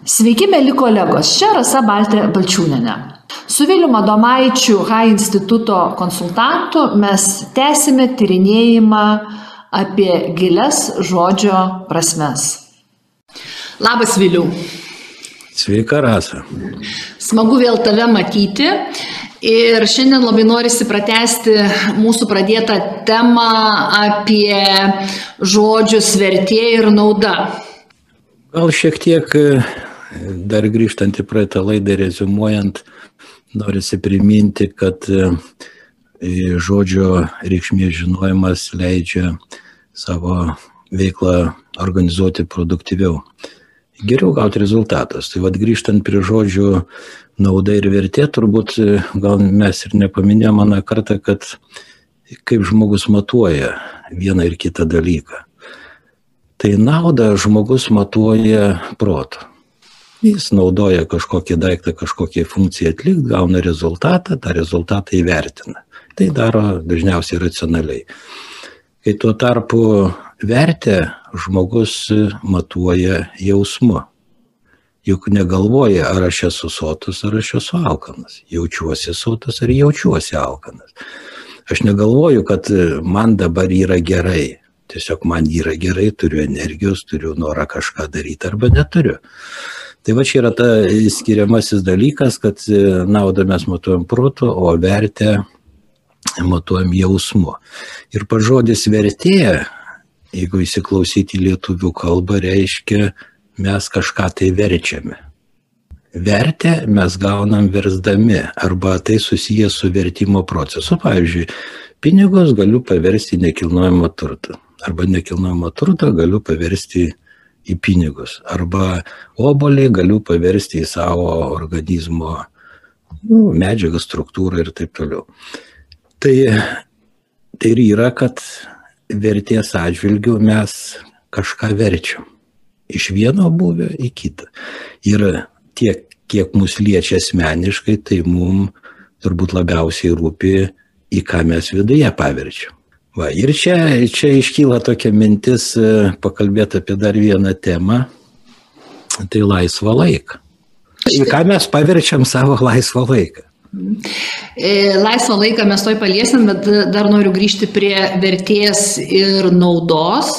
Sveiki, mėly kolegos, čia Rasa Baltė Balčiūnenė. Su Viliu Madomaičiu HAI instituto konsultantu mes tęsime tyrinėjimą apie gilias žodžio prasmes. Labas Viliu. Sveika, Rasa. Smagu vėl tave matyti. Ir šiandien labai norisi pratesti mūsų pradėtą temą apie žodžius vertė ir nauda. Gal šiek tiek dar grįžtant į praeitą laidą rezumuojant, norisi priminti, kad e, žodžio reikšmės žinojimas leidžia savo veiklą organizuoti produktyviau. Geriau gauti rezultatas. Tai vad grįžtant prie žodžių nauda ir vertė, turbūt e, gal mes ir nepaminėjome mano kartą, kad kaip žmogus matuoja vieną ir kitą dalyką. Tai naudą žmogus matuoja protų. Jis naudoja kažkokį daiktą, kažkokią funkciją atlikti, gauna rezultatą, tą rezultatą įvertina. Tai daro dažniausiai racionaliai. Kai tuo tarpu vertę žmogus matuoja jausmu. Juk negalvoja, ar aš esu sotus, ar aš esu alkanas. Jaučiuosi sotus, ar jaučiuosi alkanas. Aš negalvoju, kad man dabar yra gerai. Tiesiog man yra gerai, turiu energijos, turiu norą kažką daryti arba neturiu. Tai va čia yra ta skiriamasis dalykas, kad e, naudą mes matuojam protu, o vertę matuojam jausmu. Ir pažodis vertė, jeigu įsiklausyti lietuvių kalbą, reiškia mes kažką tai verčiame. Vertę mes gaunam versdami arba tai susijęs su vertimo procesu. Pavyzdžiui, pinigus galiu paversti į nekilnojamą turtą arba nekilnojamą turtą galiu paversti į pinigus. Arba obolį galiu paversti į savo organizmo nu, medžiagą, struktūrą ir taip toliau. Tai, tai ir yra, kad vertės atžvilgių mes kažką verčiam. Iš vieno buvę į kitą. Ir tiek, kiek mus liečia asmeniškai, tai mums turbūt labiausiai rūpi, į ką mes viduje paverčiam. Va, ir čia, čia iškyla tokia mintis e, pakalbėti apie dar vieną temą, tai laisvą laiką. Ir ką mes paverčiam savo laisvą laiką? E, laisvą laiką mes toj paliesim, bet dar noriu grįžti prie vertės ir naudos.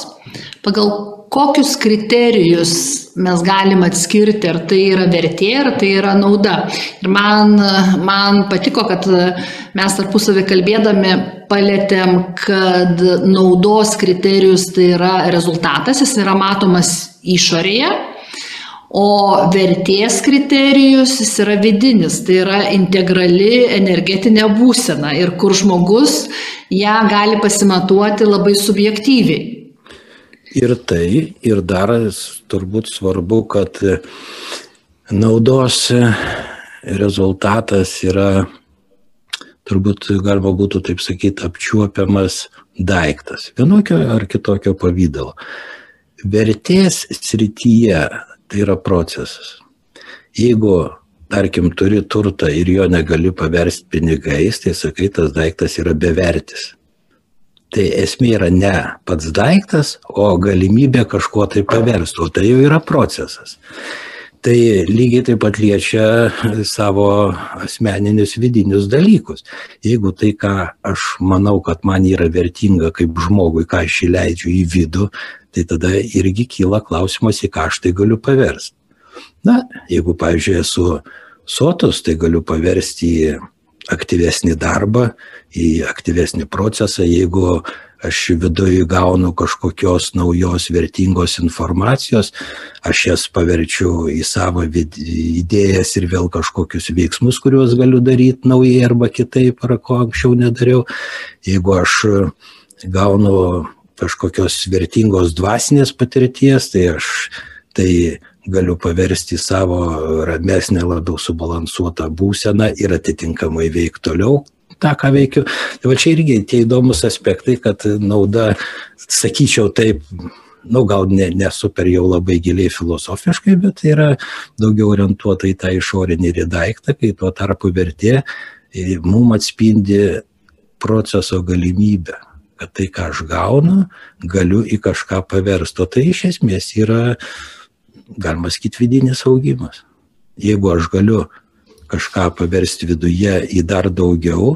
Pagal kokius kriterijus mes galim atskirti, ar tai yra vertė, ar tai yra nauda. Ir man, man patiko, kad mes tarpusavį kalbėdami palėtėm, kad naudos kriterijus tai yra rezultatas, jis yra matomas išorėje, o vertės kriterijus jis yra vidinis, tai yra integrali energetinė būsena ir kur žmogus ją gali pasimatuoti labai subjektyviai. Ir tai, ir dar turbūt svarbu, kad naudos rezultatas yra, turbūt galima būtų taip sakyti, apčiuopiamas daiktas, vienokio ar kitokio pavydalo. Vertės srityje tai yra procesas. Jeigu, tarkim, turi turtą ir jo negali paversti pinigais, tai sakai, tas daiktas yra bevertis. Tai esmė yra ne pats daiktas, o galimybė kažkuo tai paversti, o tai jau yra procesas. Tai lygiai taip pat liečia savo asmeninius vidinius dalykus. Jeigu tai, ką aš manau, kad man yra vertinga kaip žmogui, ką aš įleidžiu į vidų, tai tada irgi kyla klausimas, į ką aš tai galiu paversti. Na, jeigu, pavyzdžiui, esu sotus, tai galiu paversti į aktyvesnį darbą, į aktyvesnį procesą, jeigu aš viduje gaunu kažkokios naujos vertingos informacijos, aš jas paverčiu į savo idėjas ir vėl kažkokius veiksmus, kuriuos galiu daryti naujai arba kitaip, ar ko anksčiau nedariau. Jeigu aš gaunu kažkokios vertingos dvasinės patirties, tai aš tai galiu paversti savo ramesnę, labiau subalansuotą būseną ir atitinkamai veikti toliau tą, ką veikiu. Tai va čia irgi tie įdomus aspektai, kad nauda, sakyčiau taip, nu, gal ne, ne super jau labai giliai filosofiškai, bet yra daugiau orientuota į tą išorinį ir į daiktą, kai tuo tarpu vertė e, mums atspindi proceso galimybę kad tai, ką aš gaunu, galiu į kažką paversti. O tai iš esmės yra galima sakyti, vidinis augimas. Jeigu aš galiu kažką paversti viduje į dar daugiau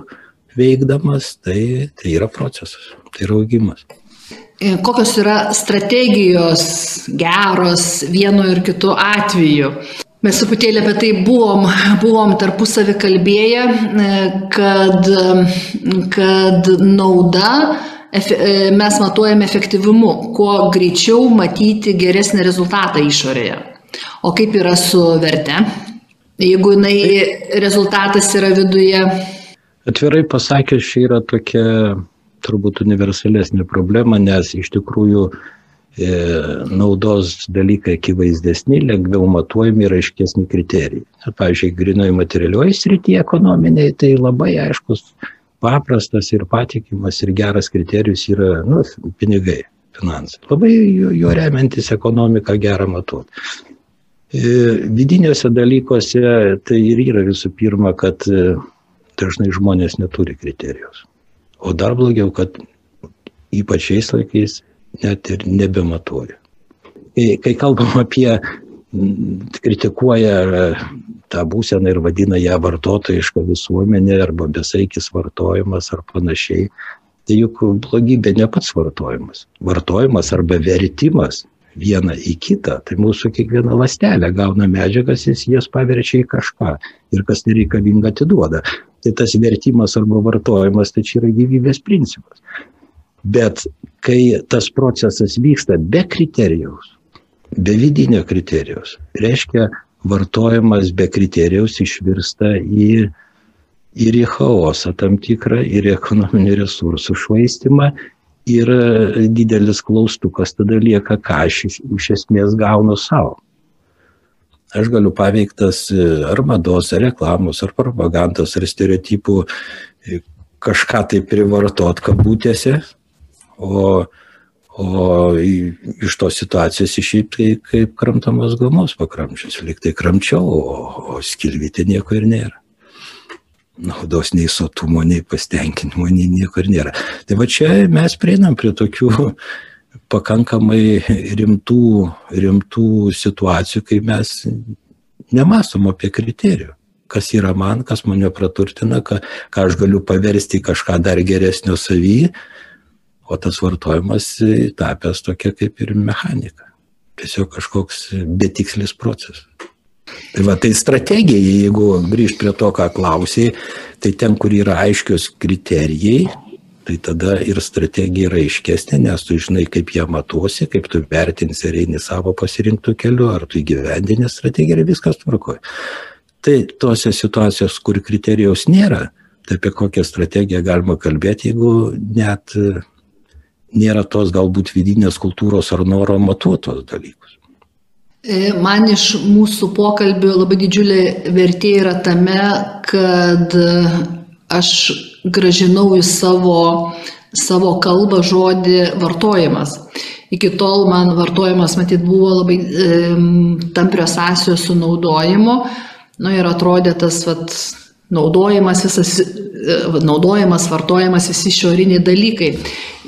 veikdamas, tai, tai yra procesas, tai yra augimas. E, kokios yra strategijos geros vienu ir kitu atveju? Mes truputėlį apie tai buvom, buvom tarpusavį kalbėję, e, kad, kad nauda mes matuojame efektyvumu, kuo greičiau matyti geresnį rezultatą išorėje. O kaip yra su verte? Jeigu jinai rezultatas yra viduje. Atvirai pasakęs, ši yra tokia turbūt universalesnė problema, nes iš tikrųjų e, naudos dalykai akivaizdesni, lengviau matuojami ir aiškesni kriterijai. Pavyzdžiui, grinoji materialioji srityje ekonominiai, tai labai aiškus, paprastas ir patikimas ir geras kriterijus yra nu, pinigai, finansai. Labai jo remiantis ekonomiką gerą matuoti. E, vidiniuose dalykuose tai ir yra visų pirma, kad e, dažnai žmonės neturi kriterijos. O dar blogiau, kad ypač šiais laikais net ir nebematuoja. Kai kalbam apie kritikuoja e, tą būseną ir vadina ją vartotojišką visuomenę arba besaikis vartojimas ar panašiai, tai juk blogybė ne pats vartojimas. Vartojimas arba vertimas vieną į kitą, tai mūsų kiekviena lastelė gauna medžiagas, jis jas paverčia į kažką ir kas nereikalinga atiduoda. Tai tas vertimas arba vartojimas, tai čia yra gyvybės principas. Bet kai tas procesas vyksta be kriterijaus, be vidinio kriterijaus, reiškia, vartojimas be kriterijaus išvirsta į, ir į chaosą tam tikrą, ir į ekonominių resursų švaistimą, ir didelis klaustukas tada lieka, ką aš iš, iš esmės gaunu savo. Aš galiu paveiktas e, ar mados, ar reklamos, ar propagandos, ar stereotipų e, kažką tai privartot kabutėse, o, o iš tos situacijos išeiti kaip kramtamos gamos pakramčius, liktai kramčiau, o, o skilvyti nieko ir nėra naudos nei sotumo, nei pasitenkinimo, nei nieko ir nėra. Tai va čia mes prieinam prie tokių pakankamai rimtų, rimtų situacijų, kai mes nemasom apie kriterijų. Kas yra man, kas mane praturtina, ką, ką aš galiu paversti kažką dar geresnio savy, o tas vartojimas tapęs tokia kaip ir mechanika. Tiesiog kažkoks betikslis procesas. Tai va, tai strategija, jeigu grįžt prie to, ką klausiai, tai ten, kur yra aiškios kriterijai, tai tada ir strategija yra aiškesnė, nes tu žinai, kaip ją matuosi, kaip tu vertinsi ar eini savo pasirinktų keliu, ar tu įgyvendini strategiją ir viskas tvarkoja. Tai tose situacijos, kur kriterijaus nėra, tai apie kokią strategiją galima kalbėti, jeigu net nėra tos galbūt vidinės kultūros ar noro matuotos dalykus. E, man iš mūsų pokalbių labai didžiulė vertė yra tame, kad aš gražinau į savo, savo kalbą žodį vartojimas. Iki tol man vartojimas, matyt, buvo labai e, tamprios sąsijos su naudojimu. Nu ir atrodė tas vat, naudojimas, visas, naudojimas, vartojimas, visi šioriniai dalykai.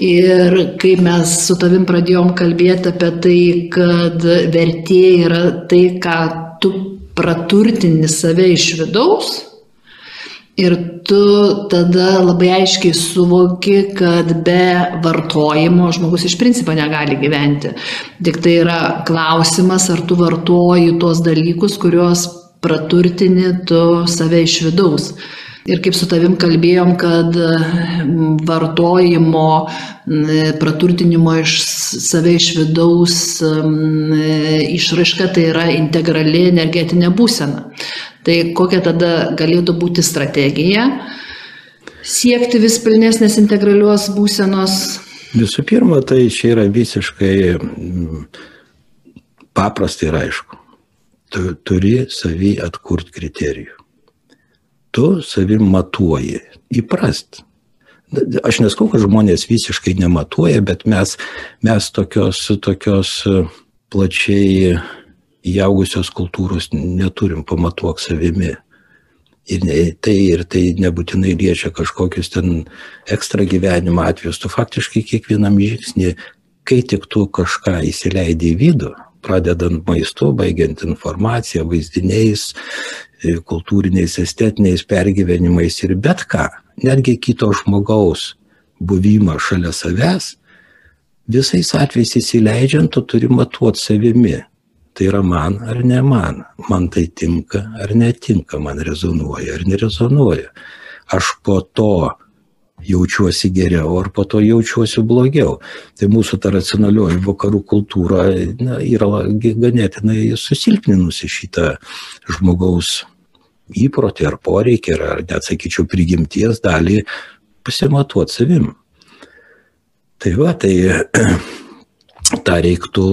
Ir kai mes su tavim pradėjom kalbėti apie tai, kad vertė yra tai, ką tu praturtini save iš vidaus, Ir tu tada labai aiškiai suvoki, kad be vartojimo žmogus iš principo negali gyventi. Tik tai yra klausimas, ar tu vartoji tuos dalykus, kuriuos praturtini tu save iš vidaus. Ir kaip su tavim kalbėjom, kad vartojimo, praturtinimo iš save iš vidaus išraiška tai yra integrali energetinė būsena. Tai kokia tada galėtų būti strategija siekti vis pilnesnės integralios būsenos? Visų pirma, tai čia yra visiškai paprasta ir aišku tu turi savį atkurt kriterijų. Tu savim matuoji, įprast. Aš neskau, kad žmonės visiškai nematuoja, bet mes, mes tokios, tokios e, plačiai įaugusios kultūros neturim pamatuok savimi. Ir tai, ir tai nebūtinai liečia kažkokius ten ekstra gyvenimo atvejus. Tu faktiškai kiekvienam žingsnį, kai tik tu kažką įsileidai į vidų, pradedant maistu, baigiant informaciją, vaizdiniais, e, kultūriniais, estetiniais pergyvenimais ir bet ką, netgi kito žmogaus buvimą šalia savęs, visais atvejais įsileidžiant, tu turi matuoti savimi. Tai yra man ar ne man. Man tai tinka ar netinka, man rezonuoja ar nerezonuoja. Aš po to jaučiuosi geriau ar po to jaučiuosi blogiau. Tai mūsų ta racionalioji vakarų kultūra na, yra ganėtinai susilpninusi šitą žmogaus įprotį ar poreikį, ar net sakyčiau prigimties dalį pasimatuoti savim. Tai va, tai tą reiktų,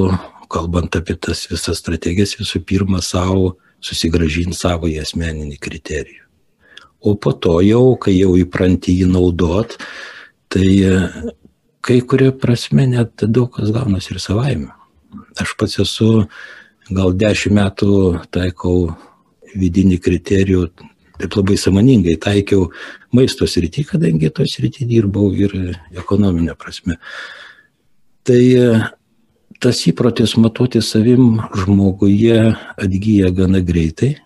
kalbant apie tas visas strategijas, visų pirma savo susigražinti savo į asmeninį kriterijų. O po to jau, kai jau įpranti jį naudot, tai kai kuria prasme net daug kas gaunasi ir savaime. Aš pats esu gal dešimt metų taikau vidinį kriterijų taip labai samoningai taikiau maisto srity, kadangi to srity dirbau ir ekonominė prasme. Tai tas įprotis matuoti savim žmoguje atgyja gana greitai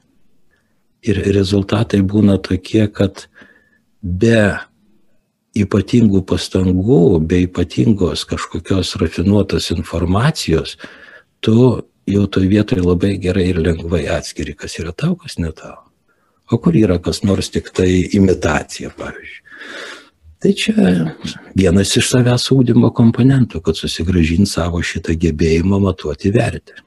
ir rezultatai būna tokie, kad be ypatingų pastangų, be ypatingos kažkokios rafinuotos informacijos, tu jau toj vietoje labai gerai ir lengvai atskiri, kas yra tau, kas ne tau o kur yra kas nors tik tai imitacija, pavyzdžiui. Tai čia vienas iš savęs ūkdymo komponentų, kad susigražinti savo šitą gebėjimą matuoti vertę.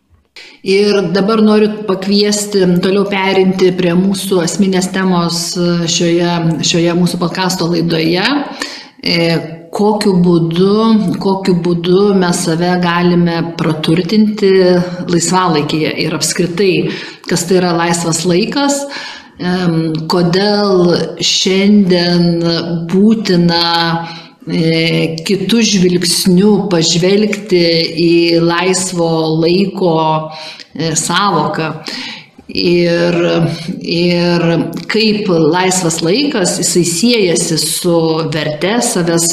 Ir dabar noriu pakviesti toliau perinti prie mūsų asmenės temos šioje, šioje mūsų podkasto laidoje. E, kokiu būdu, kokiu būdu mes save galime praturtinti laisvalaikėje ir apskritai, kas tai yra laisvas laikas, kodėl šiandien būtina e, kitų žvilgsnių pažvelgti į laisvo laiko e, savoką. Ir, ir kaip laisvas laikas, jisai siejasi su verte savęs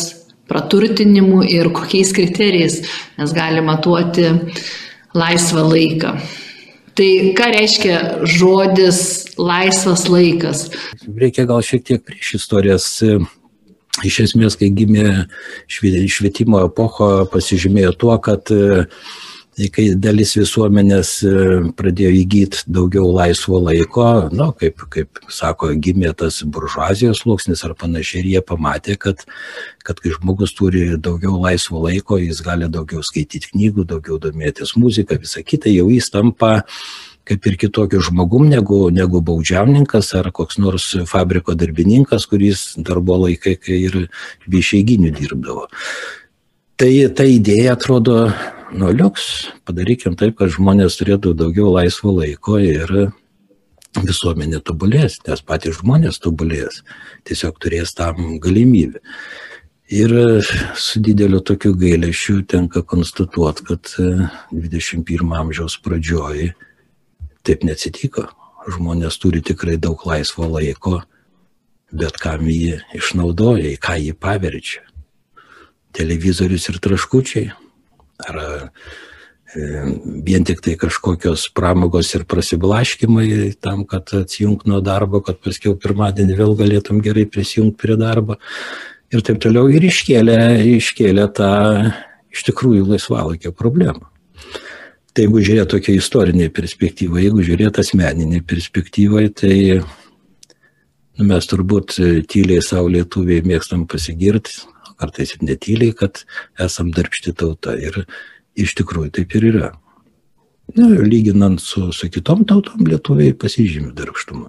praturtinimu ir kokiais kriterijais mes galime matuoti laisvą laiką. Tai ką reiškia žodis laisvas laikas? Reikia gal šiek tiek prieš istorijas. Iš esmės, kai gimė švietimo epocho, pasižymėjo tuo, kad kai dalis visuomenės e, pradėjo įgyti daugiau laisvo laiko, nu, kaip, kaip sako, gimė tas buržuazijos sluoksnis ar panašiai, ir jie pamatė, kad, kad kai žmogus turi daugiau laisvo laiko, jis gali daugiau skaityti knygų, daugiau domėtis muziką, visą kitą, jau jis tampa kaip ir kitokiu žmogum negu, negu baudžiauninkas ar koks nors fabriko darbininkas, kuris darbo laikai, kai ir viešeiginių dirbdavo. Tai ta idėja atrodo nu liuks, padarykim taip, kad žmonės turėtų daugiau laisvo laiko ir visuomenė tobulės, nes patys žmonės tobulės, tiesiog turės tam galimybę. Ir su dideliu tokiu gailėšiu tenka konstatuoti, kad 21 amžiaus pradžioj taip neatsitiko. Žmonės turi tikrai daug laisvo laiko, bet kam jį išnaudoja, į ką jį paverčia. Televizorius ir traškučiai ar e, vien tik tai kažkokios pramogos ir prasiblaškimai tam, kad atsijung nuo darbo, kad paskiau pirmadienį vėl galėtum gerai prisijungti prie darbo. Ir taip toliau ir iškėlė, iškėlė tą iš tikrųjų laisvalaikio problemą. Tai jeigu žiūrėt tokia istorinė perspektyva, jeigu žiūrėt asmeninė perspektyva, tai nu, mes turbūt tyliai savo lietuviai mėgstam pasigirti, kartais ir netyliai, kad esam darbšti tauta. Ir iš tikrųjų taip ir yra. Na, lyginant su, su kitom tautom, lietuviai pasižymė darbštumą.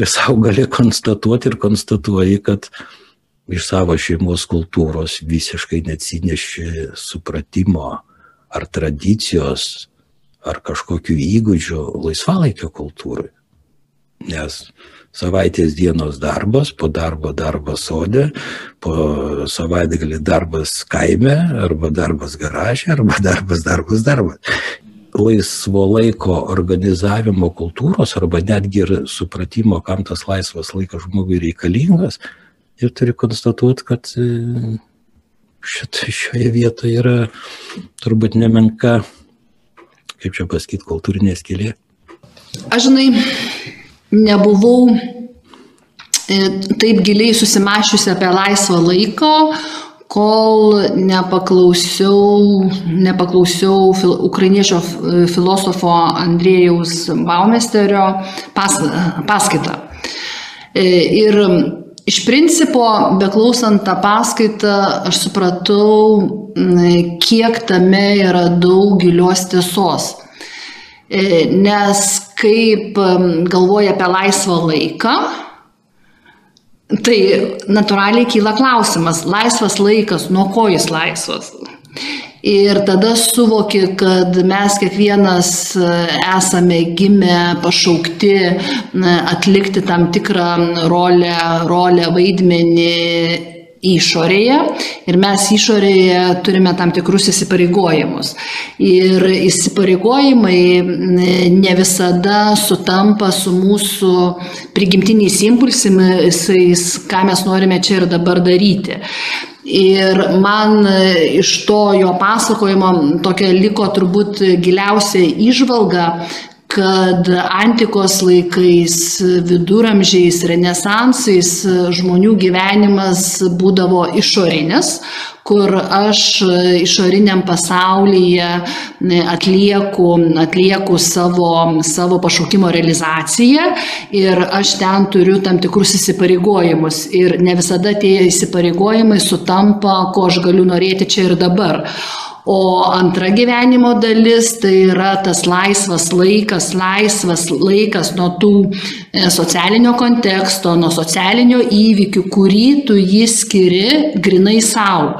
Ir savo gali konstatuoti ir konstatuoji, kad iš savo šeimos kultūros visiškai neatsinešė supratimo ar tradicijos ar kažkokių įgūdžių laisvalaikio kultūrai. Nes savaitės dienos darbas, po darbo darbas sodė, po savaitgalį darbas kaime, arba darbas garažė, arba darbas, darbas, darbas. Laisvo laiko organizavimo kultūros, arba netgi ir supratimo, kam tas laisvas laikas žmogui reikalingas. Ir turiu konstatuoti, kad e, šit, šioje vietoje yra turbūt nemenka kaip čia pasakyti, kultūrinė skilė? Aš žinai, nebuvau e, taip giliai susimašiusi apie laisvą laiką, kol nepaklausiau, nepaklausiau fil, ukrainiečio filosofo Andrėjaus Baumesterio pas, paskaitą. E, ir iš principo, beklausant tą paskaitą, aš supratau, kiek tame yra daug gilios tiesos. E, nes kaip galvoja apie laisvą laiką, Tai natūraliai kyla klausimas, laisvas laikas, nuo ko jis laisvas? Ir tada suvoki, kad mes kiekvienas e, esame gimę, pašaukti atlikti tam tikrą rolę, rolę vaidmenį išorėje ir mes išorėje turime tam tikrus įsipareigojimus. Ir įsipareigojimai ne visada sutampa su mūsų prigimtiniais impulsais, ką mes norime čia ir dabar daryti. Ir man iš to jo pasakojimo tokia liko turbūt giliausia išvalga, kad antikos laikais, viduramžiais, renesansais žmonių gyvenimas būdavo išorinis, kur aš išoriniam pasaulyje atlieku, atlieku savo, savo pašaukimo realizaciją ir aš ten turiu tam tikrus įsipareigojimus ir ne visada tie įsipareigojimai sutampa, ko aš galiu norėti čia ir dabar. O antra gyvenimo dalis tai yra tas laisvas laikas, laisvas laikas nuo tų e, socialinio konteksto, nuo socialinio įvykių, kurį tu jį skiri grinai savo.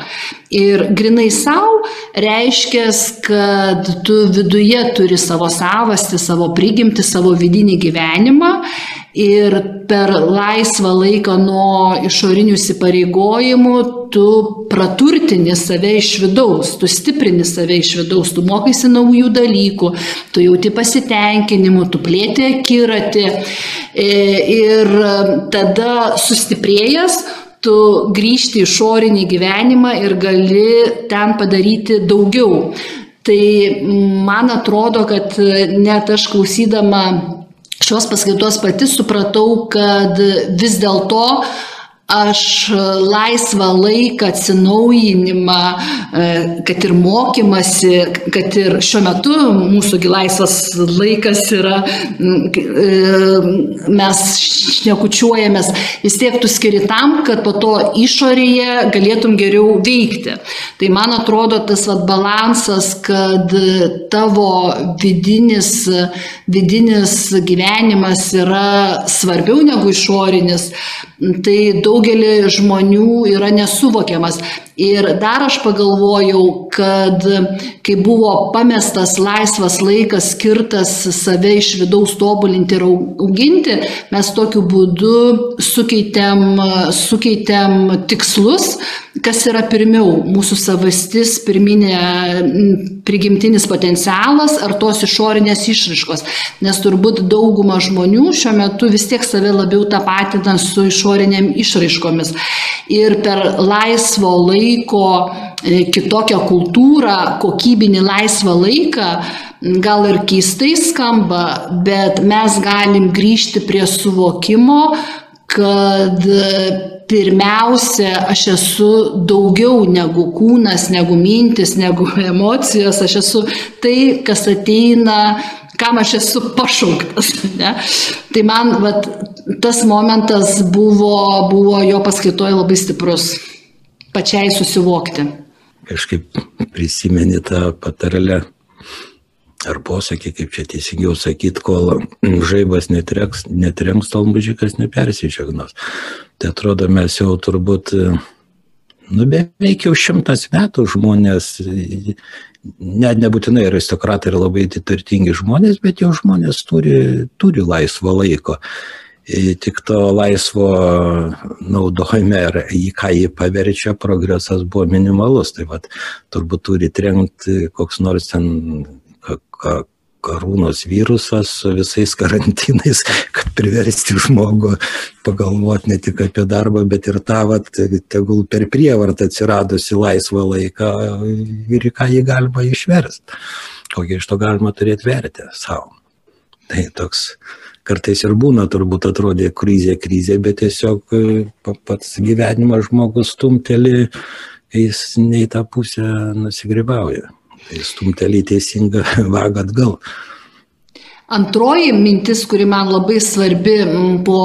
Ir grinai savo reiškia, kad tu viduje turi savo savastį, savo prigimti, savo vidinį gyvenimą. Ir per laisvą laiką nuo išorinių įsipareigojimų tu praturtini save iš vidaus, tu stiprini save iš vidaus, tu mokaisi naujų dalykų, tu jauti pasitenkinimu, tu plėti akiratį. E, ir tada sustiprėjęs tu grįžti į išorinį gyvenimą ir gali ten padaryti daugiau. Tai man atrodo, kad net aš klausydama šios paskaitos pati supratau, kad vis dėlto aš laisvą laiką, atsinaujinimą, e, kad ir mokymasi, kad ir šiuo metu mūsųgi laisvas laikas yra, e, mes šnekučiuojamės, vis tiek tu skiri tam, kad po to išorėje galėtum geriau veikti. Tai man atrodo tas vat, balansas, kad tavo vidinis, vidinis gyvenimas yra svarbiau negu išorinis, tai daugelį žmonių yra nesuvokiamas. Ir dar aš pagalvojau, kad kai buvo pamestas laisvas laikas skirtas save iš vidaus tobulinti ir auginti, mes tokiu būdu sukeitėm, sukeitėm tikslus, kas yra pirmiau - mūsų savastis, pirminė prigimtinis potencialas ar tos išorinės išraiškos. Nes turbūt dauguma žmonių šiuo metu vis tiek save labiau tapatina su išoriniam išraiškomis. Ir per laisvo laiko laiko, e, kitokią kultūrą, kokybinį laisvą laiką, gal ir keistai skamba, bet mes galim grįžti prie suvokimo, kad pirmiausia, aš esu daugiau negu kūnas, negu mintis, negu emocijos, aš esu tai, kas ateina, kam aš esu pašauktas. Ne? Tai man vat, tas momentas buvo, buvo jo paskaitoje labai stiprus pačiai susivokti. Kažkaip prisimeni tą patarlę ar posakį, kaip čia teisingiau sakyti, kol žaibas netrenks, netrenks tol mužikas nepersičiagnos. Tai atrodo, mes jau turbūt, nu beveik jau šimtas metų žmonės, net nebūtinai aristokratai ir labai turtingi žmonės, bet jau žmonės turi, turi laisvo laiko tik to laisvo naudojime ir į ką jį paverčia, progresas buvo minimalus. Tai vad turbūt turi trenkti koks nors ten ka, ka, karūnos virusas su visais karantinais, kad priversti žmogų pagalvoti ne tik apie darbą, bet ir tą, vat, tegul per prievartą atsiradusi laisvą laiką ir ką jį galima išversti. kokią iš to galima turėti vertę savo. Tai toks kartais ir būna, turbūt atrodė krizė, krizė, bet tiesiog e, pats gyvenimas žmogus stumteli, jis ne į tą pusę nusigribauja. Tai stumteli teisingą vagą atgal. Antroji mintis, kuri man labai svarbi po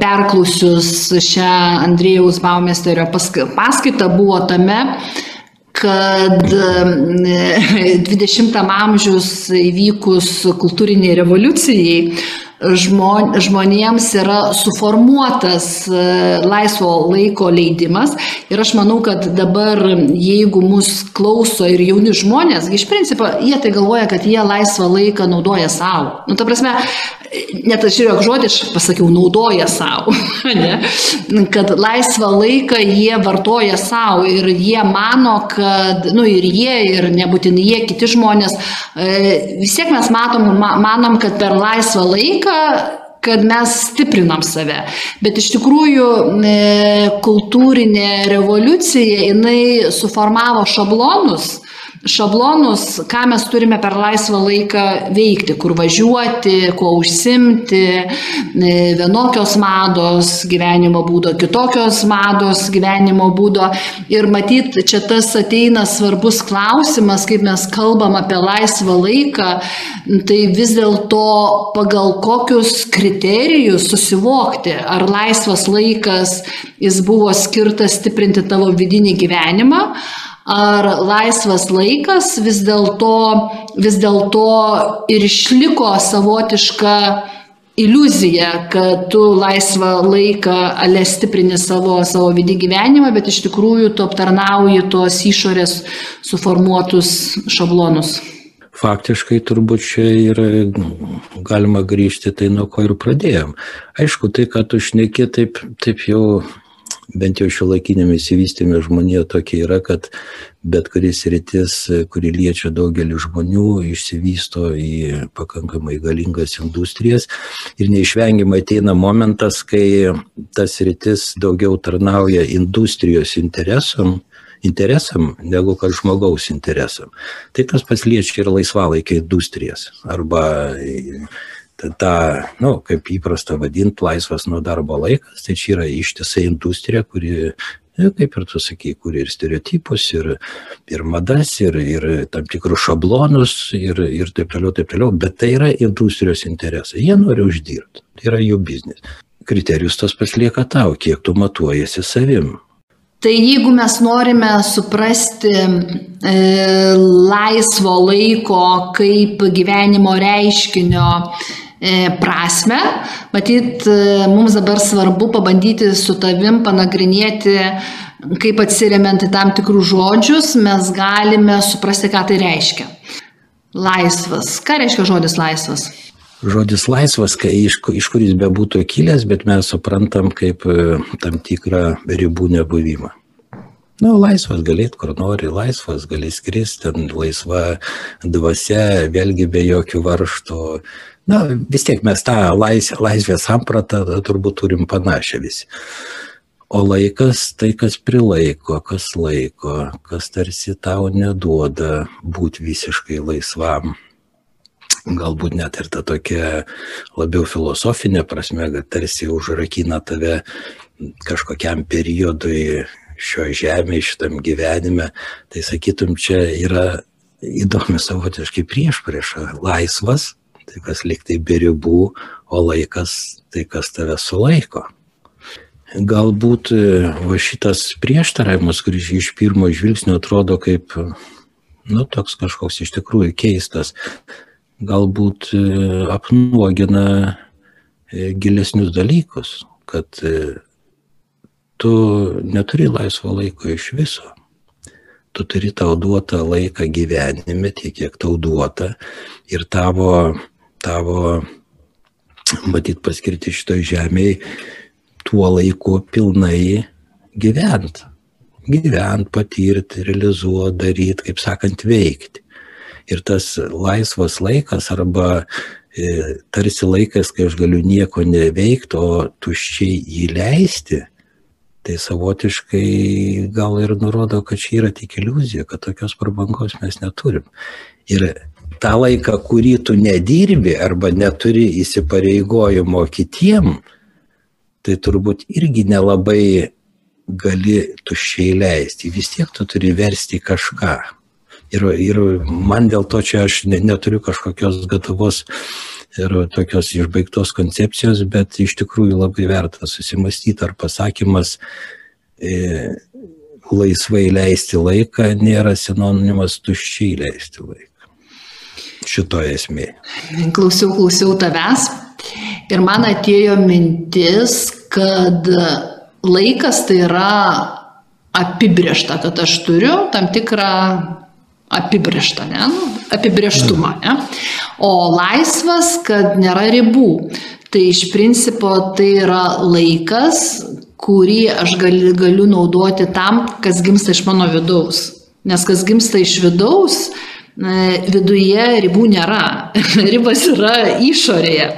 perklausius šią Andrėjaus Baumesterio paskaitą, buvo tame, kad 20 amžiaus įvykus kultūriniai revoliucijai žmon, žmonėms yra suformuotas e, laisvo laiko leidimas ir aš manau, kad dabar jeigu mus klauso ir jauni žmonės, iš principo jie tai galvoja, kad jie laisvą laiką naudoja savo. Nu, ta prasme, net aš žiūrėjau žodį, aš pasakiau, naudoja savo, ne? kad laisvą laiką jie vartoja savo ir jie mano, kad, nu ir jie, ir nebūtinai jie, kiti žmonės, e, vis tiek mes matom, manom, kad per laisvą laiką kad mes stiprinam save. Bet iš tikrųjų e, kultūrinė revoliucija, jinai suformavo šablonus, šablonus, ką mes turime per laisvą laiką veikti, kur važiuoti, kuo užsimti, e, vienokios mados gyvenimo būdo, kitokios mados gyvenimo būdo. Ir matyt, čia tas ateina svarbus klausimas, kaip mes kalbam apie laisvą laiką, tai vis dėlto pagal kokius kriterijus susivokti, ar laisvas laikas jis buvo skirtas stiprinti tavo vidinį gyvenimą, ar laisvas laikas vis dėlto vis dėlto ir išliko savotiška iliuzija, kad tu laisvą laiką ale stiprini savo, savo vidį gyvenimą, bet iš tikrųjų tu aptarnauji tos išorės suformuotus šablonus. Faktiškai turbūt čia yra galima grįžti tai, nuo ko ir pradėjom. Aišku, tai, ką tu šneki, taip, taip jau bent jau šiuolaikiniame įsivystymė žmonija tokia yra, kad bet kuris rytis, kuri liečia daugelį žmonių, išsivysto į pakankamai galingas industrijas ir neišvengiamai ateina momentas, kai tas rytis daugiau tarnauja industrijos interesam, interesam negu kad žmogaus interesam. Tai tas pats liečia ir laisvalaikio industrijas arba tą, nu, kaip įprasta vadinti, laisvas nuo darbo laikas, tai čia yra ištisa industrija, kuri, nu, kaip ir tu sakai, kuri ir stereotipus, ir, ir madas, ir, ir tam tikrus šablonus, ir, ir taip toliau, taip toliau, bet tai yra industrijos interesai, jie nori uždirbti, tai yra jų biznis. Kriterijus tas paslieka tau, kiek tu matuojasi savim. Tai jeigu mes norime suprasti e, laisvo laiko kaip gyvenimo reiškinio E, prasme. Matyt, e, mums dabar svarbu pabandyti su tavim panagrinėti, kaip atsiriamant į tam tikrus žodžius, mes galime suprasti, ką tai reiškia. Laisvas. Ką reiškia žodis laisvas? Žodis laisvas, kai iš, iš kur jis bebūtų kilęs, bet mes suprantam kaip e, tam tikrą ribų nebuvimą. Na, nu, laisvas galėt, kur nori, laisvas gali skristi, laisva dvasia, vėlgi be jokių varštų, Na, vis tiek mes tą lais, laisvės sampratą turbūt turim panašią visi. O laikas tai, kas prilaiko, kas laiko, kas tarsi tau neduoda būti visiškai laisvam. Galbūt net ir ta tokia labiau filosofinė prasme, kad tarsi užrakina tave kažkokiam periodui šio žemėje, šitam gyvenime. Tai sakytum, čia yra įdomi savotiškai prieš priešą. Laisvas, tai kas liktai be ribų, o laikas tai kas tave sulaiko. Galbūt e, va šitas prieštaravimas, kuris iš pirmo žvilgsnio atrodo kaip, nu, toks kažkoks iš tikrųjų keistas, galbūt e, apnuogina e, gilesnius dalykus, kad tu neturi laisvo laiko iš viso tu turi tau duotą laiką gyvenime, tiek kiek tau duota ir tavo tavo, matyt, paskirti šitoj žemėje tuo laiku pilnai gyvent. Gyvent, patirti, realizuoti, daryti, kaip sakant, veikti. Ir tas laisvas laikas arba e, tarsi laikas, kai aš galiu nieko neveikti, o tuščiai jį leisti, tai savotiškai gal ir nurodo, kad čia yra tik iliuzija, kad tokios prabangos mes neturim. Ir tą laiką, kurį tu nedirbi arba neturi įsipareigojimo kitiem, tai turbūt irgi nelabai gali tuščiai leisti. Vis tiek tu turi versti kažką. Ir, ir man dėl to čia aš ne, neturiu kažkokios gatavos ir tokios išbaigtos koncepcijos, bet iš tikrųjų labai verta susimastyti, ar pasakymas e, laisvai leisti laiką nėra sinonimas tuščiai leisti laiką. Šitoje esmėje. Klausiau, klausiau tavęs ir man atėjo mintis, kad laikas tai yra apibriešta, kad aš turiu tam tikrą apibrieštą, ne? Nu, apibrieštumą. Ne? O laisvas, kad nėra ribų. Tai iš principo tai yra laikas, kurį aš gali, galiu naudoti tam, kas gimsta iš mano vidaus. Nes kas gimsta iš vidaus, viduje ribų nėra. Ribas yra išorėje.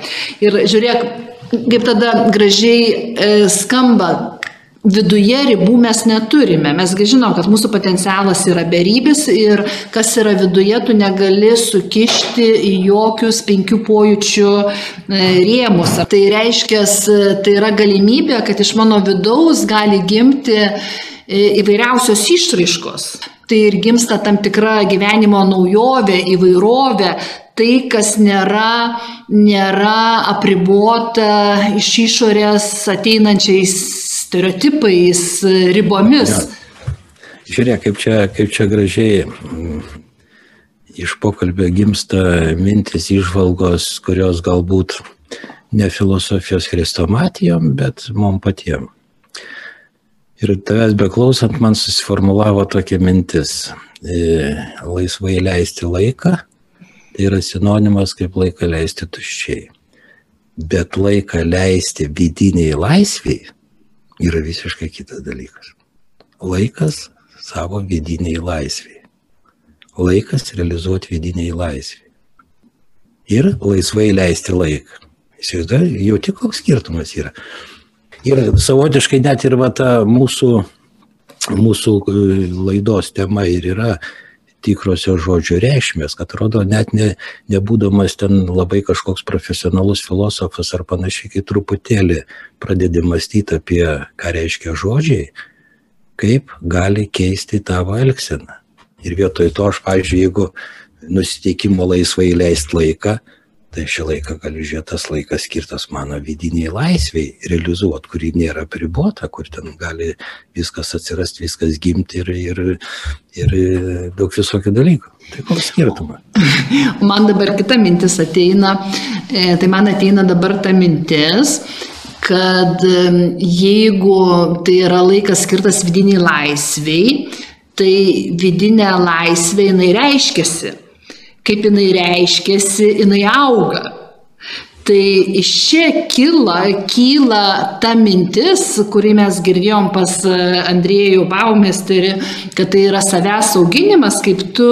Ir žiūrėk, kaip tada gražiai e, skamba viduje ribų mes neturime. Mesgi žinom, kad mūsų potencialas yra beribis ir kas yra viduje, tu negali sukišti į jokius penkių pojūčių e, rėmus. Tai reiškia, tai yra galimybė, kad iš mano vidaus gali gimti e, įvairiausios išraiškos. Tai ir gimsta tam tikra gyvenimo naujovė, įvairovė, tai, kas nėra, nėra apribota iš išorės ateinančiais stereotipais, ribomis. Ja. Žiūrėk, kaip čia, kaip čia gražiai mm, iš pokalbio gimsta mintis išvalgos, kurios galbūt ne filosofijos chrestomatijom, bet mum patiem. Ir tavęs beklausant man susiformulavo tokia mintis e, - laisvai leisti laiką, tai yra sinonimas kaip laiką leisti tuščiai. Bet laiką leisti vidiniai laisviai yra visiškai kitas dalykas. Laikas savo vidiniai laisviai. Laikas realizuoti vidiniai laisviai. Ir laisvai leisti laiką. Įsivaizduoju, jau tik koks skirtumas yra. Ir savotiškai net ir va ta mūsų, mūsų e, laidos tema ir yra tikrosios žodžio reikšmės, kad atrodo net ne, nebūdamas ten labai kažkoks profesionalus filosofas ar panašiai, kai truputėlį pradedi mąstyti apie, ką reiškia žodžiai, kaip gali keisti tavo elgseną. Ir vietoj to aš, pavyzdžiui, jeigu nusiteikimo laisvai leisti laiką, tai šį laiką galiu žiūrėti, tas laikas skirtas mano vidiniai laisviai realizuoti, kuri nėra pribota, kur ten gali viskas atsirasti, viskas gimti ir, ir, ir daug visokių dalykų. Tai koks skirtumas? Man dabar kita mintis ateina, e, tai man ateina dabar ta mintis, kad jeigu tai yra laikas skirtas vidiniai laisviai, tai vidinė laisvė jinai reiškiasi kaip jinai reiškėsi, jinai auga. Tai iš čia kyla, kyla ta mintis, kurį mes girdėjom pas e, Andriejų Baumesterį, kad tai yra savęs auginimas, kaip tu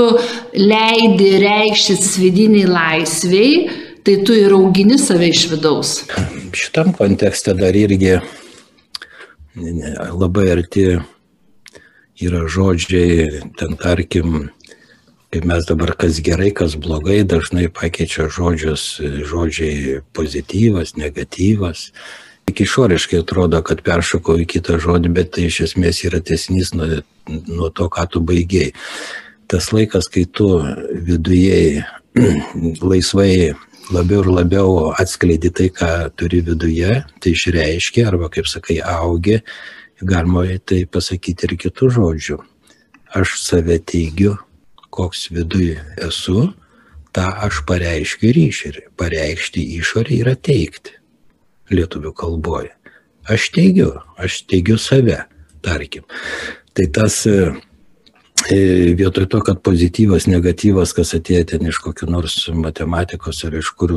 leidi reikštis vidiniai laisviai, tai tu ir augini save iš vidaus. Šitam kontekste dar irgi labai arti yra žodžiai, ten tarkim, kaip mes dabar kas gerai, kas blogai, dažnai pakeičia žodžius, žodžiai pozityvas, negatyvas. Tik išoriškai atrodo, kad peršokau į kitą žodį, bet tai iš esmės yra tesnys nuo, nuo to, ką tu baigiai. Tas laikas, kai tu viduje laisvai labiau ir labiau atskleidi tai, ką turi viduje, tai išreiškia, arba, kaip sakai, augi, galima tai pasakyti ir kitų žodžių. Aš save teigiu, koks viduj esu, tą aš pareiškiu ir išorį. Pareikšti išorį yra teikti lietuvių kalboje. Aš teigiu, aš teigiu save, tarkim. Tai tas E, vietoj to, kad pozityvas, negatyvas, kas atėjo ten iš kokių nors matematikos ar iš kur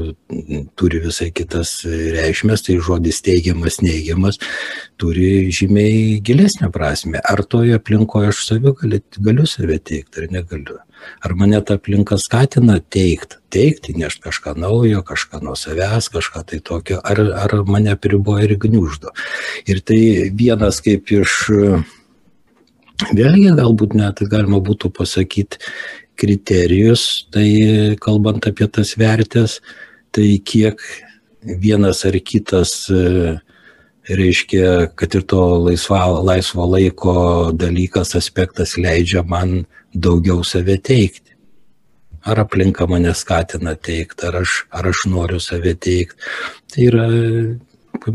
turi visai kitas reikšmės, tai žodis teigiamas, neigiamas, turi žymiai gilesnę prasme. Ar toje aplinkoje aš saviu galiu, galiu save teikti ar negaliu. Ar mane ta aplinka skatina teikti, teikti, nešti kažką naujo, kažką nuo savęs, kažką tai tokio, ar, ar mane priboja ir gniuždo. Ir tai vienas kaip iš Vėlgi galbūt net galima būtų pasakyti, kriterijus, tai kalbant apie tas vertės, tai kiek vienas ar kitas, reiškia, kad ir to laisva, laisvo laiko dalykas, aspektas leidžia man daugiau save teikti. Ar aplinka mane skatina teikti, ar aš, ar aš noriu save teikti. Tai yra,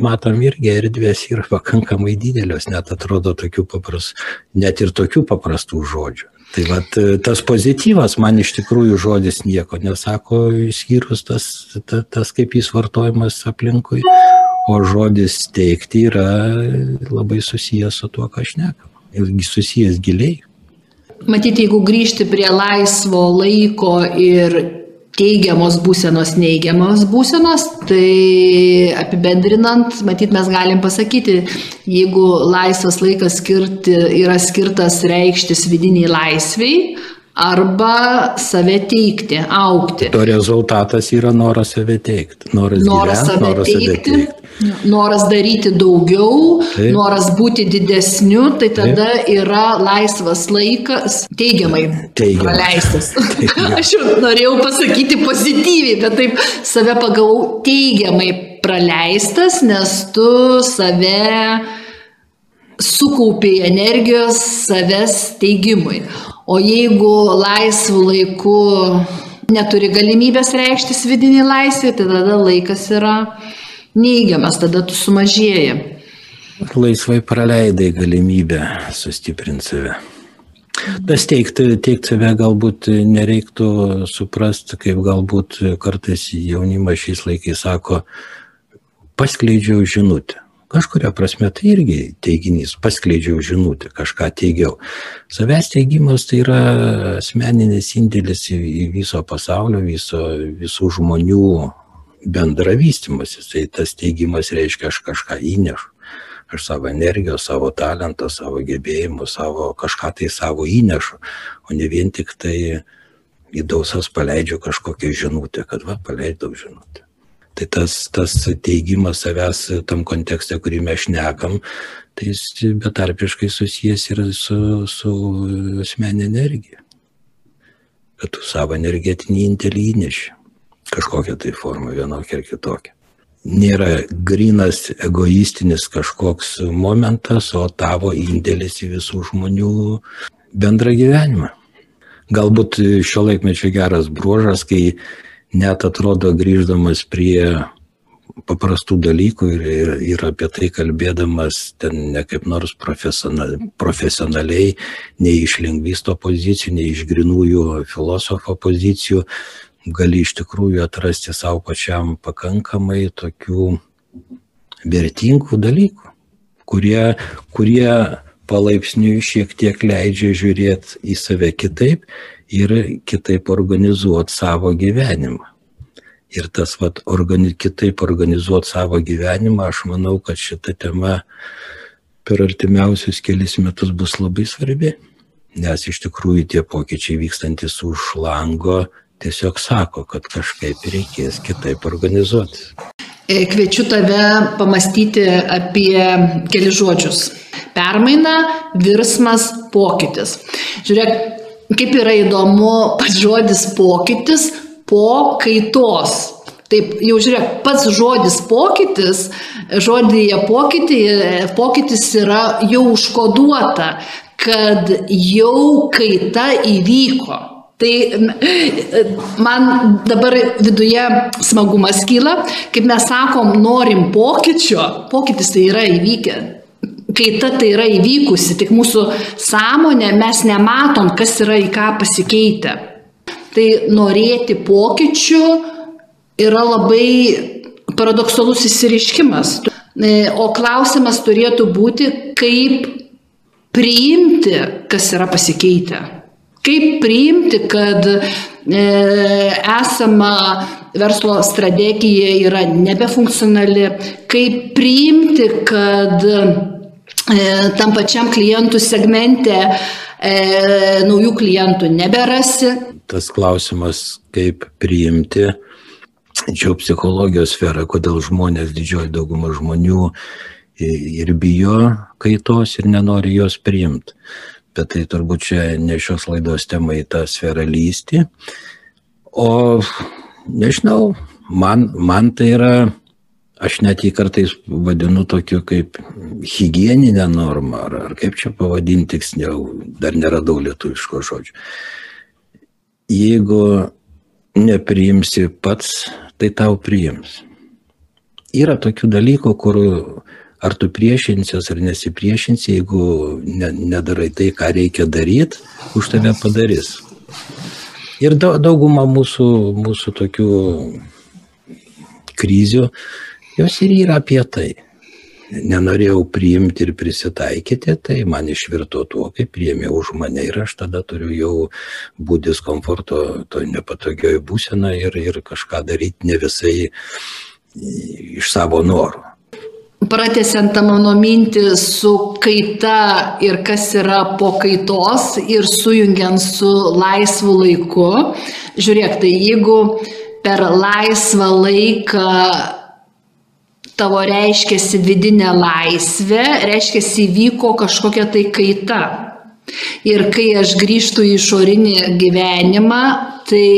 matom, irgi erdvės yra pakankamai didelios, net atrodo tokių paprastų, net ir tokių paprastų žodžių. Tai vat, tas pozityvas man iš tikrųjų žodis nieko nesako, išskyrus tas, tas, tas kaip jis vartojamas aplinkui, o žodis teikti yra labai susijęs su tuo, ką aš nekam. Ir susijęs giliai. Matyti, jeigu grįžti prie laisvo laiko ir teigiamos būsenos, neigiamos būsenos, tai apibendrinant, matyt, mes galim pasakyti, jeigu laisvas laikas skirti, yra skirtas reikštis vidiniai laisviai, arba save teikti, aukti. To rezultatas yra noras save teikti. Noras, noras gyvent, save noras. Save teikti. Noras daryti daugiau, Taip. noras būti didesniu, tai tada Taip. yra laisvas laikas teigiamai Teigiamas. praleistas. Teigiamai. Aš jau norėjau pasakyti pozityviai, bet taip save pagau teigiamai praleistas, nes tu save sukaupiai energijos savęs teigimui. O jeigu laisvų laiku neturi galimybės reikštis vidinį laisvę, tai tada laikas yra neigiamas, tada tu sumažėji. Laisvai praleidai galimybę sustiprinti save. Tas teikti, teikti save galbūt nereiktų suprasti, kaip galbūt kartais jaunimas šiais laikais sako, paskleidžiau žinutę. Kažkuria prasme tai irgi teiginys, paskleidžiau žinutę, kažką teigiau. Savęs teigimas tai yra asmeninis indėlis į viso pasaulio, viso, visų žmonių bendrą vystimąsi. Tai tas teigimas reiškia, aš kažką įnešu. Aš savo energijos, savo talentą, savo gebėjimų, savo kažką tai savo įnešu, o ne vien tik tai į dausas paleidžiu kažkokią žinutę, kad va, paleidau žinutę. Tai tas, tas teigimas savęs tam kontekste, kurį mes šnekam, tai jis betarpiškai susijęs yra su, su asmeninė energija. Kad tu savo energetinį intelį įneši. Kažkokią tai formą, vienokią ar kitokią. Nėra grinas egoistinis kažkoks momentas, o tavo indėlis į visų žmonių bendrą gyvenimą. Galbūt šio laikmečio geras bruožas, kai net atrodo grįždamas prie paprastų dalykų ir, ir, ir apie tai kalbėdamas ten ne kaip nors profesional, profesionaliai, nei iš lingvisto pozicijų, nei iš grinųjų filosofo pozicijų, gali iš tikrųjų atrasti savo pačiam pakankamai tokių vertingų dalykų, kurie, kurie palaipsniui šiek tiek leidžia žiūrėti į save kitaip ir kitaip organizuoti savo gyvenimą. Ir tas vat, organi, kitaip organizuoti savo gyvenimą, aš manau, kad šita tema per artimiausius kelius metus bus labai svarbi, nes iš tikrųjų tie pokyčiai vykstantis už lango tiesiog sako, kad kažkaip reikės kitaip organizuoti. E, kviečiu tave pamastyti apie keli žodžius. Permaina, virsmas, pokytis. Žiūrėk, kaip yra įdomu pats žodis pokytis po kaitos. Taip, jau žiūrėk, pats žodis pokytis, žodėje pokytį, pokytis yra jau užkoduota, kad jau kaita įvyko. Tai man dabar viduje smagumas kyla, kaip mes sakom, norim pokyčio, pokytis tai yra įvykę, kaita tai yra įvykusi, tik mūsų sąmonė mes nematom, kas yra į ką pasikeitę. Tai norėti pokyčių yra labai paradoksalus įsiriškimas. E, o klausimas turėtų būti, kaip priimti, kas yra pasikeitę. Kaip priimti, kad e, esama verslo strategija yra nebefunkcionali, kaip priimti, kad E, tam pačiam klientų segmente e, naujų klientų neberasi. Tas klausimas, kaip priimti, čia psichologijos sfera, kodėl žmonės, didžioji dauguma žmonių ir bijo kaitos ir nenori jos priimti. Bet tai turbūt čia ne šios laidos tema į tą sferą lysti. O nežinau, man, man tai yra, aš net jį kartais vadinu tokiu kaip hygieninę normą, ar, ar kaip čia pavadinti tiksliau, dar neradau lietuviško žodžio. Jeigu nepriimsi pats, tai tau priims. Yra tokių dalykų, kur ar tu priešinsies ar nesipriešinsi, jeigu ne, nedarai tai, ką reikia daryti, už tave padarys. Ir dauguma mūsų, mūsų tokių krizių, jos ir yra apie tai. Nenorėjau priimti ir prisitaikyti, tai man išvirto tuo, kaip priėmė už mane ir aš tada turiu jau būti diskomforto, to nepatogioj būsena ir, ir kažką daryti ne visai iš savo norų pratesiant tą mano mintį su kaita ir kas yra po kaitos ir sujungiant su laisvu laiku. Žiūrėk, tai jeigu per laisvą laiką tavo reiškiasi vidinė laisvė, reiškiasi įvyko kažkokia tai kaita. Ir kai aš grįžtu į išorinį gyvenimą, tai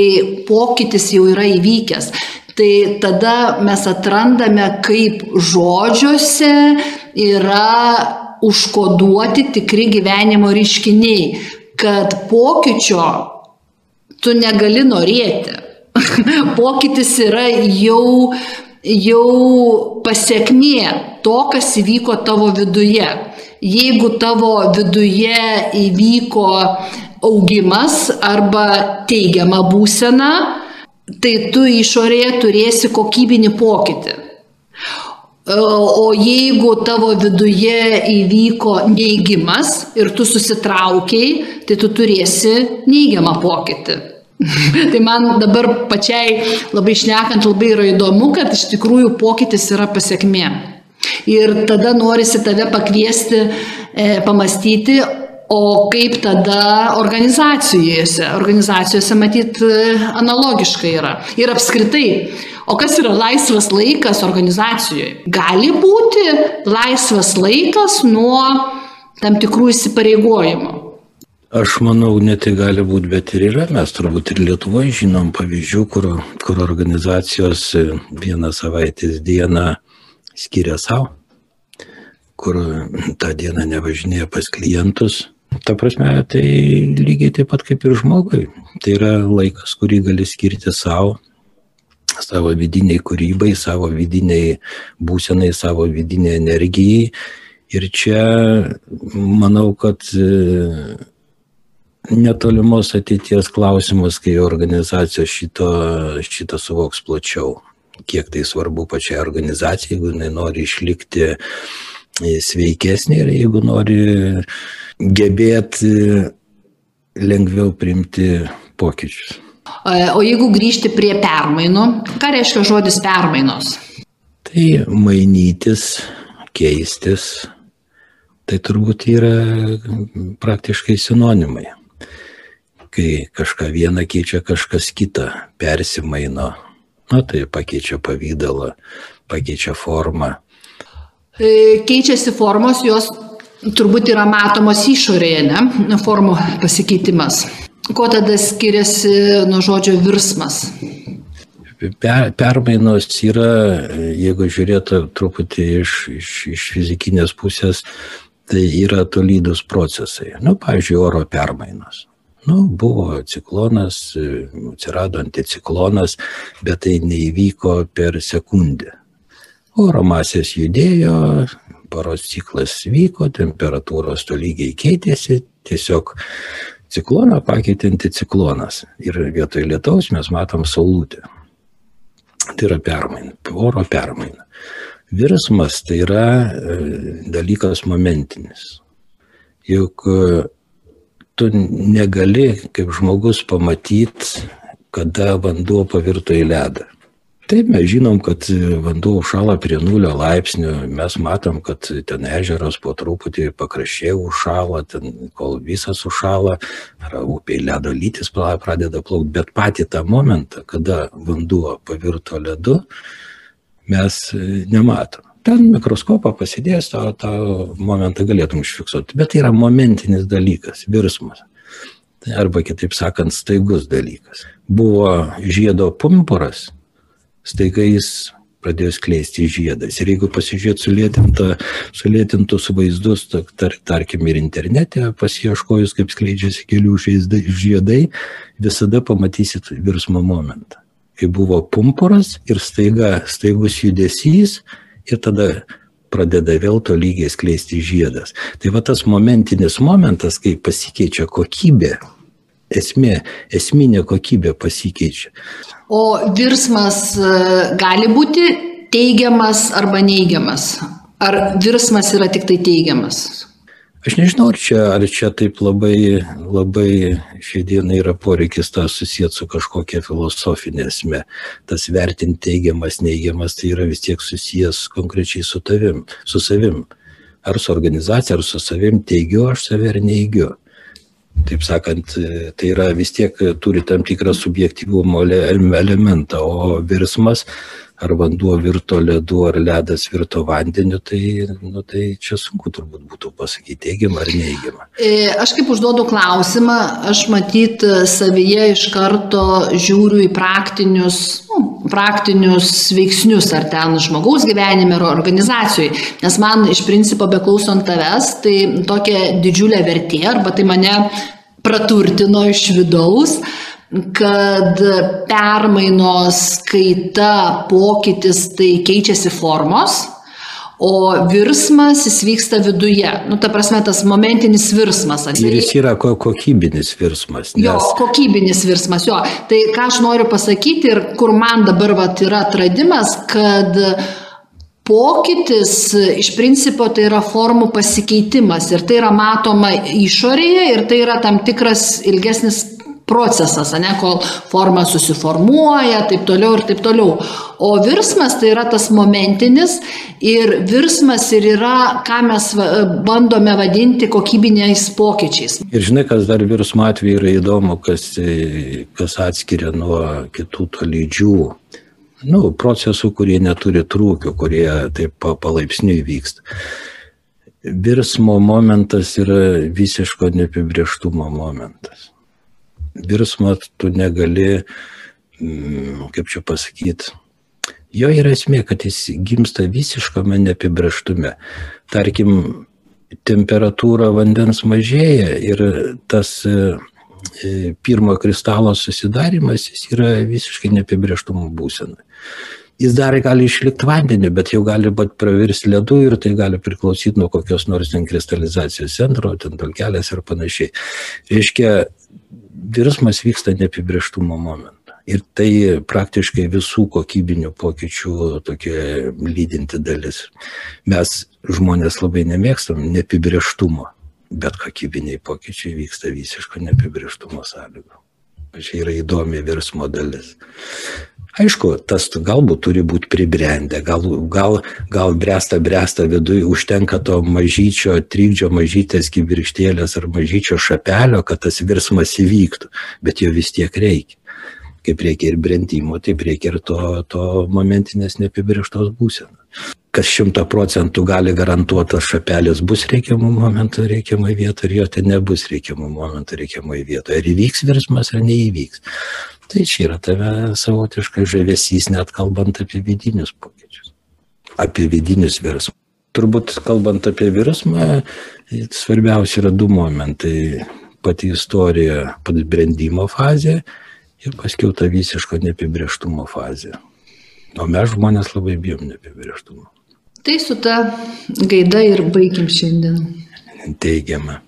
pokytis jau yra įvykęs tai tada mes atrandame, kaip žodžiuose yra užkoduoti tikri gyvenimo reiškiniai, kad pokyčio tu negali norėti. Pokytis yra jau, jau pasiekmė to, kas įvyko tavo viduje. Jeigu tavo viduje įvyko augimas arba teigiama būsena, tai tu išorėje turėsi kokybinį pokytį. O jeigu tavo viduje įvyko neigimas ir tu susitraukiai, tai tu turėsi neigiamą pokytį. tai man dabar pačiai labai šnekant labai yra įdomu, kad iš tikrųjų pokytis yra pasiekmė. Ir tada norisi tave pakviesti, e, pamastyti, O kaip tada organizacijose? Organizacijose matyt analogiškai yra. Ir apskritai, o kas yra laisvas laikas organizacijoje? Gali būti laisvas laikas nuo tam tikrų įsipareigojimų. Aš manau, ne tai gali būti, bet ir yra. Mes turbūt ir Lietuvoje žinom pavyzdžių, kur, kur organizacijos vieną savaitės dieną skiria savo, kur tą dieną nevažinėja pas klientus, Ta prasme, tai lygiai taip pat kaip ir žmogui. Tai yra laikas, kurį gali skirti savo, savo vidiniai kūrybai, savo vidiniai būsenai, savo vidiniai energijai. Ir čia manau, kad e, netolimos ateities klausimas, kai organizacijos šito, šito suvoks plačiau, kiek tai svarbu pačiai organizacijai, jeigu jinai nori išlikti sveikesnė ir jeigu nori gebėti lengviau priimti pokyčius. O jeigu grįžti prie permainų, ką reiškia žodis permainos? Tai mainytis, keistis, tai turbūt yra praktiškai sinonimai. Kai kažką vieną keičia kažkas kitą, persimaino, na tai pakeičia pavydalą, pakeičia formą. E, keičiasi formos, jos turbūt yra matomos išorėje, ne, formų pasikeitimas. Kuo tada skiriasi nuo žodžio virsmas? Per, permainos yra, jeigu žiūrėtų truputį iš, iš, iš fizikinės pusės, tai yra tolydus procesai. Nu, pavyzdžiui, oro permainos. Nu, buvo ciklonas, atsirado anticiklonas, bet tai neįvyko per sekundę. Oro masės judėjo, paros ciklas vyko, temperatūros tolygiai keitėsi, tiesiog cikloną pakeitė anticiklonas ir vietoj lietaus mes matom saulutę. Tai yra permaina, oro permaina. Virsmas tai yra e, dalykas momentinis. Juk e, tu negali kaip žmogus pamatyti, kada vanduo pavirto į ledą. Taip, mes žinom, kad vanduo užšala prie nulio laipsnių, mes matom, kad ten ežeras po truputį pakraščiai užšala, ten kol visas užšala, ar upiai ledo lytis pradeda plaukti, bet patį tą momentą, kada vanduo pavirto ledu, mes nematom. ten mikroskopą pasidėjęs tą, tą momentą galėtum užfiksuoti. Bet tai yra momentinis dalykas, virsmas. Arba kitaip sakant, staigus dalykas. Buvo žiedo pumpuras, staiga jis pradėjo skleisti žiedas. Ir jeigu pasižiūrėt sulėtintus vaizdus, tar, tarkim ir internete, pasieškojus, kaip skleidžiasi kelių žiedai, visada pamatysit virsmo momentą. Kai buvo pumpuras ir staiga, staigus judesys ir tada pradeda vėl to lygiai skleisti žiedas. Tai va tas momentinis momentas, kai pasikeičia kokybė, esmė, esminė kokybė pasikeičia. O virsmas e, gali būti teigiamas arba neigiamas? Ar virsmas yra tik tai teigiamas? Aš nežinau, ar čia, ar čia taip labai, labai šiandieną yra poreikis tą susijęti su kažkokia filosofinė esmė. Tas vertinti teigiamas, neigiamas, tai yra vis tiek susijęs konkrečiai su tavim, su savim. Ar su organizacija, ar su savim teigiu aš save ar neigiu taip sakant, tai yra vis tiek turi tam tikrą subjektyvumo elementą, o virsmas ar vanduo virto ledu, ar ledas virto vandeniu, tai, nu, tai čia sunku turbūt būtų pasakyti teigiamą ar neigiamą. E, aš kaip užduodu klausimą, aš matyt savyje iš karto žiūriu į praktinius, nu, praktinius veiksnius, ar ten žmogaus gyvenime, ar organizacijoje. Nes man iš principo beklausant tavęs, tai tokia didžiulė vertė, arba tai mane praturtino iš vidaus, kad permainos, kaita, pokytis, tai keičiasi formos, o virsmas jis vyksta viduje. Nu, ta prasme, tas momentinis virsmas. Ir jis yra kokybinis virsmas. Nes... Jo, kokybinis virsmas, jo. Tai ką aš noriu pasakyti ir kur man dabar vat, yra atradimas, kad pokytis iš principo tai yra formų pasikeitimas ir tai yra matoma išorėje ir tai yra tam tikras ilgesnis procesas, ne, kol forma susiformuoja, taip toliau ir taip toliau. O virsmas tai yra tas momentinis ir virsmas ir yra, ką mes bandome vadinti kokybiniais pokyčiais. Ir žinai, kas dar virsmo atveju yra įdomu, kas, kas atskiria nuo kitų tolydžių nu, procesų, kurie neturi trūkių, kurie taip palaipsniui vyksta. Virsmo momentas yra visiško neapibrieštumo momentas virsmą tu negali, mm, kaip čia pasakyti, jo yra esmė, kad jis gimsta visiškame neapibrieštume. Tarkim, temperatūra vandens mažėja ir tas e, e, pirmo kristalo susidarimas jis yra visiškai neapibrieštumo būsena. Jis dar gali išlikti vandeniu, bet jau gali būti pravirsti ledu ir tai gali priklausyti nuo kokios nors ten kristalizacijos centro, ten dalkelės ir panašiai. Reiškia, virsmas vyksta neapibrieštumo momentą. Ir tai praktiškai visų kokybinių pokyčių tokia lydinti dalis. Mes žmonės labai nemėgstam neapibrieštumo, bet kokybiniai pokyčiai vyksta visiško neapibrieštumo sąlygų. Čia yra įdomi virsmo dalis. Aišku, tas galbūt turi būti pribrendę, gal, gal, gal bręsta, bręsta viduje, užtenka to mažyčio, trikdžio, mažytės kibirkštėlės ar mažyčio šapelio, kad tas virsmas įvyktų, bet jo vis tiek reikia. Kaip reikia ir brendimo, taip reikia ir to, to momentinės neapibrieštos būsenos. Kas šimta procentų gali garantuoti, tas šapelis bus reikiamų momentų reikiamai vietoje, ir jo ten nebus reikiamų momentų reikiamai vietoje. Ar įvyks virsmas, ar neįvyks. Tai čia yra tave savotiškai žavesys, net kalbant apie vidinius pokyčius, apie vidinius virsmus. Turbūt kalbant apie virsmą, svarbiausia yra du momentai - pati istorija, pati brandimo fazė ir paskiau ta visiško neapibrieštumo fazė. O mes žmonės labai bijom neapibrieštumo. Tai su ta gaida ir baigim šiandien. Teigiama.